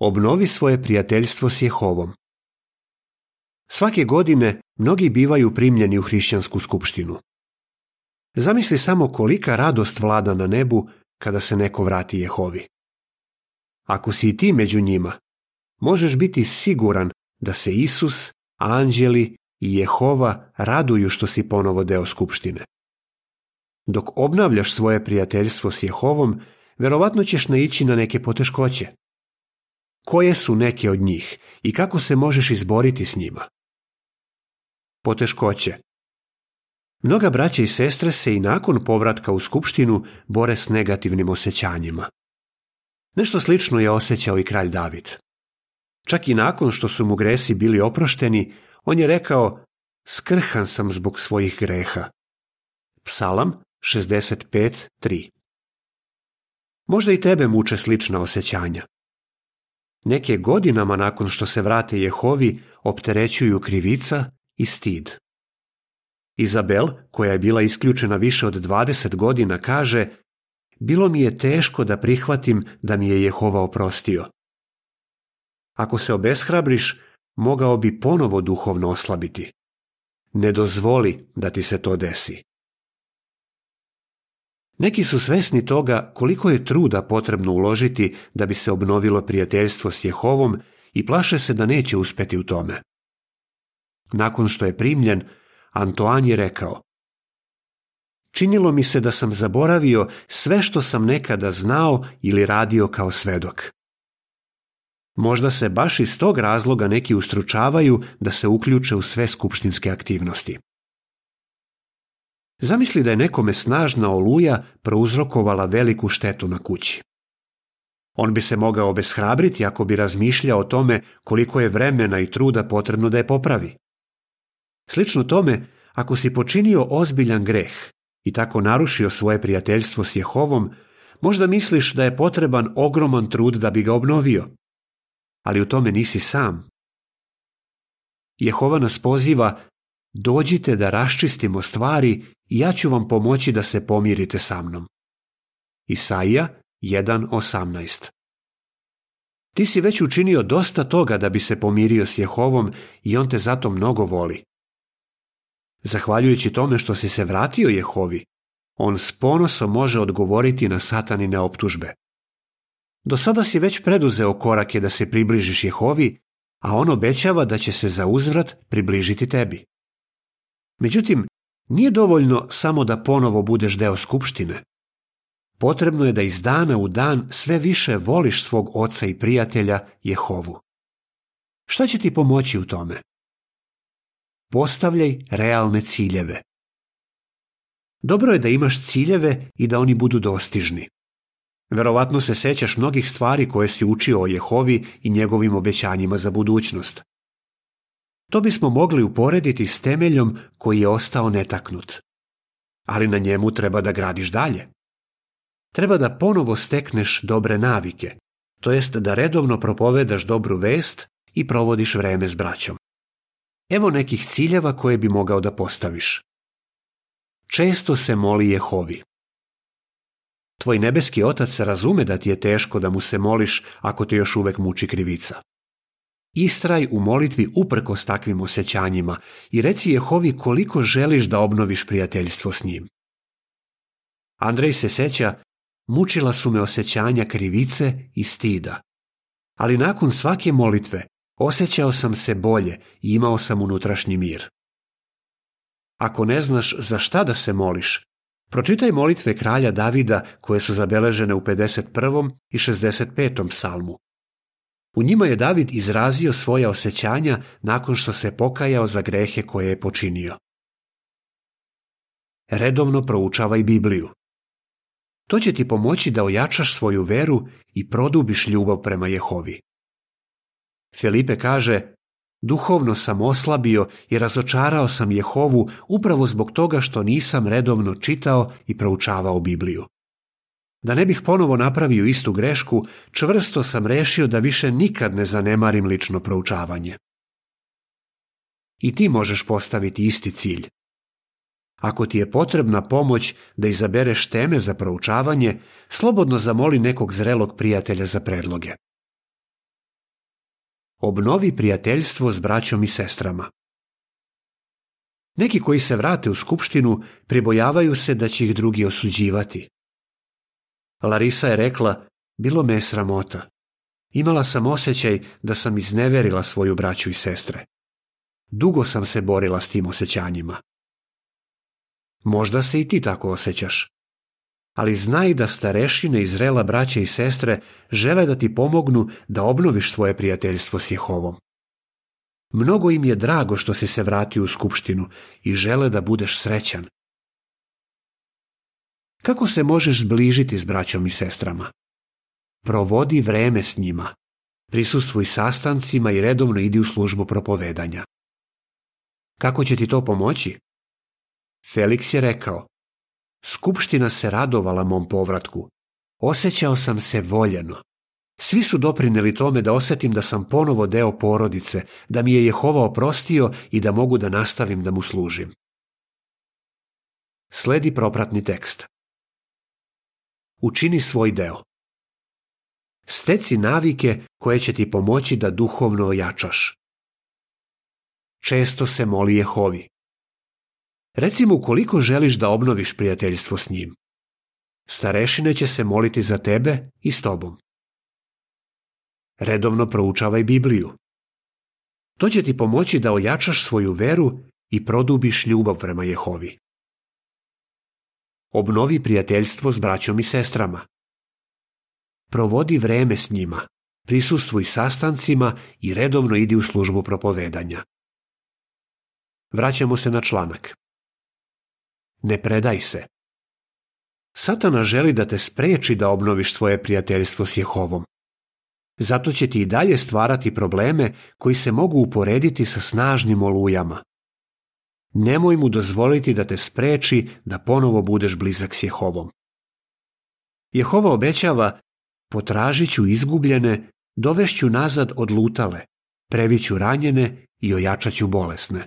obnovi svoje prijateljstvo s Jehovom. Svake godine mnogi bivaju primljeni u hrišćansku skupštinu. Zamisli samo kolika radost vlada na nebu kada se neko vrati Jehovi. Ako si i ti među njima, možeš biti siguran da se Isus, anđeli i Jehova raduju što si ponovo deo skupštine. Dok obnavljaš svoje prijateljstvo s Jehovom, verovatno ćeš naići na neke poteškoće koje su neke od njih i kako se možeš izboriti s njima. Poteškoće Mnoga braća i sestre se i nakon povratka u skupštinu bore s negativnim osjećanjima. Nešto slično je osjećao i kralj David. Čak i nakon što su mu gresi bili oprošteni, on je rekao, skrhan sam zbog svojih greha. Psalam 65.3 Možda i tebe muče slična osjećanja. Neke godinama nakon što se vrate Jehovi opterećuju krivica i stid. Izabel, koja je bila isključena više od 20 godina, kaže Bilo mi je teško da prihvatim da mi je Jehova oprostio. Ako se obeshrabriš, mogao bi ponovo duhovno oslabiti. Ne dozvoli da ti se to desi. Neki su svesni toga koliko je truda potrebno uložiti da bi se obnovilo prijateljstvo s Jehovom i plaše se da neće uspjeti u tome. Nakon što je primljen, Antoan je rekao Činilo mi se da sam zaboravio sve što sam nekada znao ili radio kao svedok. Možda se baš iz tog razloga neki ustručavaju da se uključe u sve skupštinske aktivnosti. Zamisli da je nekome snažna oluja prouzrokovala veliku štetu na kući. On bi se mogao obeshrabriti ako bi razmišljao o tome koliko je vremena i truda potrebno da je popravi. Slično tome, ako si počinio ozbiljan greh i tako narušio svoje prijateljstvo s Jehovom, možda misliš da je potreban ogroman trud da bi ga obnovio. Ali u tome nisi sam. Jehova nas poziva Dođite da raščistimo stvari i ja ću vam pomoći da se pomirite sa mnom. Isaija 1.18 Ti si već učinio dosta toga da bi se pomirio s Jehovom i on te zato mnogo voli. Zahvaljujući tome što si se vratio Jehovi, on s ponosom može odgovoriti na satanine optužbe. Do sada si već preduzeo korake da se približiš Jehovi, a on obećava da će se za uzvrat približiti tebi. Međutim, nije dovoljno samo da ponovo budeš deo skupštine. Potrebno je da iz dana u dan sve više voliš svog oca i prijatelja Jehovu. Šta će ti pomoći u tome? Postavljaj realne ciljeve. Dobro je da imaš ciljeve i da oni budu dostižni. Verovatno se sećaš mnogih stvari koje si učio o Jehovi i njegovim obećanjima za budućnost. To bismo mogli uporediti s temeljom koji je ostao netaknut. Ali na njemu treba da gradiš dalje. Treba da ponovo stekneš dobre navike, to jest da redovno propovedaš dobru vest i provodiš vreme s braćom. Evo nekih ciljeva koje bi mogao da postaviš. Često se moli Jehovi. Tvoj nebeski otac razume da ti je teško da mu se moliš ako te još uvek muči krivica. Istraj u molitvi uprkos takvim osjećanjima i reci Jehovi koliko želiš da obnoviš prijateljstvo s njim. Andrej se seća, mučila su me osjećanja krivice i stida. Ali nakon svake molitve osjećao sam se bolje i imao sam unutrašnji mir. Ako ne znaš za šta da se moliš, pročitaj molitve kralja Davida koje su zabeležene u 51. i 65. psalmu u njima je David izrazio svoja osjećanja nakon što se pokajao za grehe koje je počinio. Redovno proučavaj Bibliju. To će ti pomoći da ojačaš svoju veru i produbiš ljubav prema Jehovi. Felipe kaže, duhovno sam oslabio i razočarao sam Jehovu upravo zbog toga što nisam redovno čitao i proučavao Bibliju. Da ne bih ponovo napravio istu grešku, čvrsto sam rešio da više nikad ne zanemarim lično proučavanje. I ti možeš postaviti isti cilj. Ako ti je potrebna pomoć da izabereš teme za proučavanje, slobodno zamoli nekog zrelog prijatelja za predloge. Obnovi prijateljstvo s braćom i sestrama. Neki koji se vrate u skupštinu pribojavaju se da će ih drugi osuđivati. Larisa je rekla, bilo me je sramota. Imala sam osjećaj da sam izneverila svoju braću i sestre. Dugo sam se borila s tim osjećanjima. Možda se i ti tako osjećaš. Ali znaj da starešine i zrela braće i sestre žele da ti pomognu da obnoviš svoje prijateljstvo s Jehovom. Mnogo im je drago što si se vratio u skupštinu i žele da budeš srećan, kako se možeš zbližiti s braćom i sestrama? Provodi vreme s njima. Prisustvuj sastancima i redovno idi u službu propovedanja. Kako će ti to pomoći? Felix je rekao, Skupština se radovala mom povratku. Osećao sam se voljeno. Svi su doprineli tome da osjetim da sam ponovo deo porodice, da mi je Jehova oprostio i da mogu da nastavim da mu služim. Sledi propratni tekst učini svoj deo. Steci navike koje će ti pomoći da duhovno ojačaš. Često se moli Jehovi. Recimo koliko želiš da obnoviš prijateljstvo s njim. Starešine će se moliti za tebe i s tobom. Redovno proučavaj Bibliju. To će ti pomoći da ojačaš svoju veru i produbiš ljubav prema Jehovi. Obnovi prijateljstvo s braćom i sestrama. Provodi vreme s njima, prisustvuj sastancima i redovno idi u službu propovedanja. Vraćamo se na članak. Ne predaj se. Satana želi da te spreči da obnoviš svoje prijateljstvo s Jehovom. Zato će ti i dalje stvarati probleme koji se mogu uporediti sa snažnim olujama. Nemoj mu dozvoliti da te spreči da ponovo budeš blizak s Jehovom. Jehova obećava, potražit ću izgubljene, dovešću nazad odlutale, previću ranjene i ojačaću bolesne.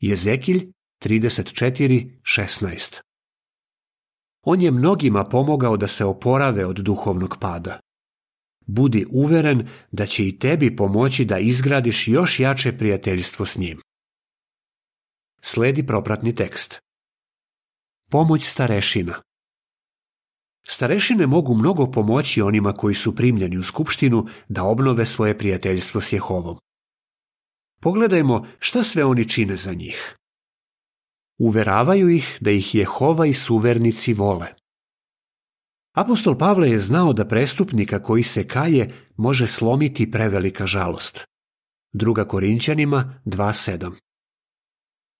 Jezekilj 34.16 On je mnogima pomogao da se oporave od duhovnog pada. Budi uveren da će i tebi pomoći da izgradiš još jače prijateljstvo s njim. Sledi propratni tekst. Pomoć starešina Starešine mogu mnogo pomoći onima koji su primljeni u skupštinu da obnove svoje prijateljstvo s Jehovom. Pogledajmo šta sve oni čine za njih. Uveravaju ih da ih Jehova i suvernici vole. Apostol Pavle je znao da prestupnika koji se kaje može slomiti prevelika žalost. Druga Korinćanima 2.7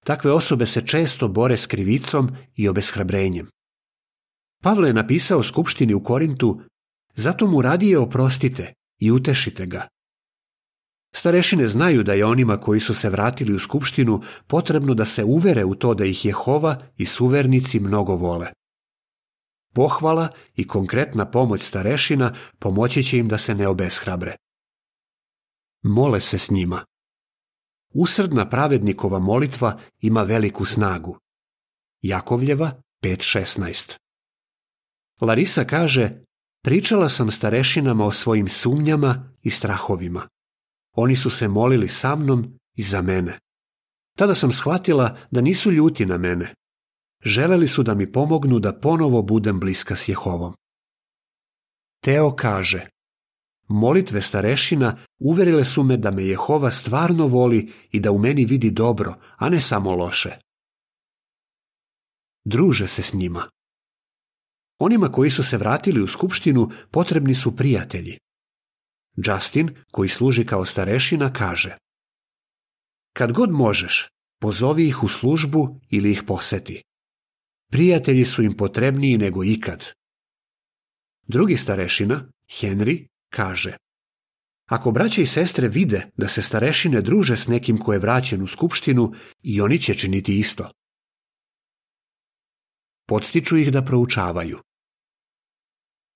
Takve osobe se često bore s krivicom i obeshrabrenjem. Pavle je napisao skupštini u Korintu, zato mu radije oprostite i utešite ga. Starešine znaju da je onima koji su se vratili u skupštinu potrebno da se uvere u to da ih Jehova i suvernici mnogo vole. Pohvala i konkretna pomoć starešina pomoći će im da se ne obeshrabre. Mole se s njima usredna pravednikova molitva ima veliku snagu. Jakovljeva 5.16 Larisa kaže, pričala sam starešinama o svojim sumnjama i strahovima. Oni su se molili sa mnom i za mene. Tada sam shvatila da nisu ljuti na mene. Želeli su da mi pomognu da ponovo budem bliska s Jehovom. Teo kaže, Molitve starešina uverile su me da me Jehova stvarno voli i da u meni vidi dobro, a ne samo loše. Druže se s njima. Onima koji su se vratili u skupštinu potrebni su prijatelji. Justin, koji služi kao starešina, kaže Kad god možeš, pozovi ih u službu ili ih poseti. Prijatelji su im potrebniji nego ikad. Drugi starešina, Henry, kaže Ako braće i sestre vide da se starešine druže s nekim ko je vraćen u skupštinu, i oni će činiti isto. Podstiču ih da proučavaju.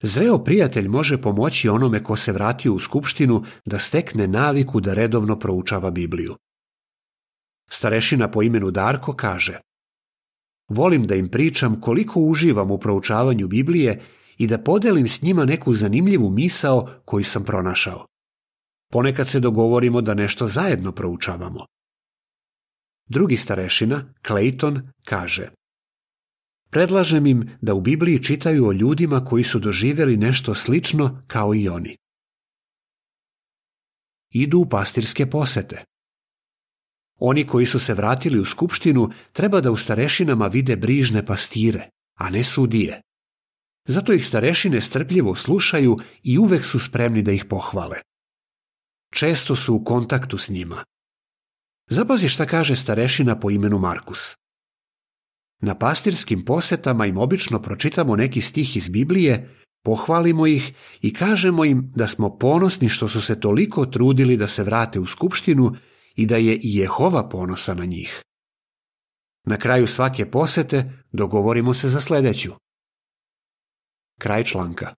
Zreo prijatelj može pomoći onome ko se vratio u skupštinu da stekne naviku da redovno proučava Bibliju. Starešina po imenu Darko kaže Volim da im pričam koliko uživam u proučavanju Biblije i da podelim s njima neku zanimljivu misao koju sam pronašao. Ponekad se dogovorimo da nešto zajedno proučavamo. Drugi starešina, Clayton, kaže Predlažem im da u Bibliji čitaju o ljudima koji su doživjeli nešto slično kao i oni. Idu u pastirske posete. Oni koji su se vratili u skupštinu treba da u starešinama vide brižne pastire, a ne sudije. Zato ih starešine strpljivo slušaju i uvek su spremni da ih pohvale. Često su u kontaktu s njima. Zapazi šta kaže starešina po imenu Markus. Na pastirskim posetama im obično pročitamo neki stih iz Biblije, pohvalimo ih i kažemo im da smo ponosni što su se toliko trudili da se vrate u skupštinu i da je i Jehova ponosa na njih. Na kraju svake posete dogovorimo se za sljedeću. krajčlanka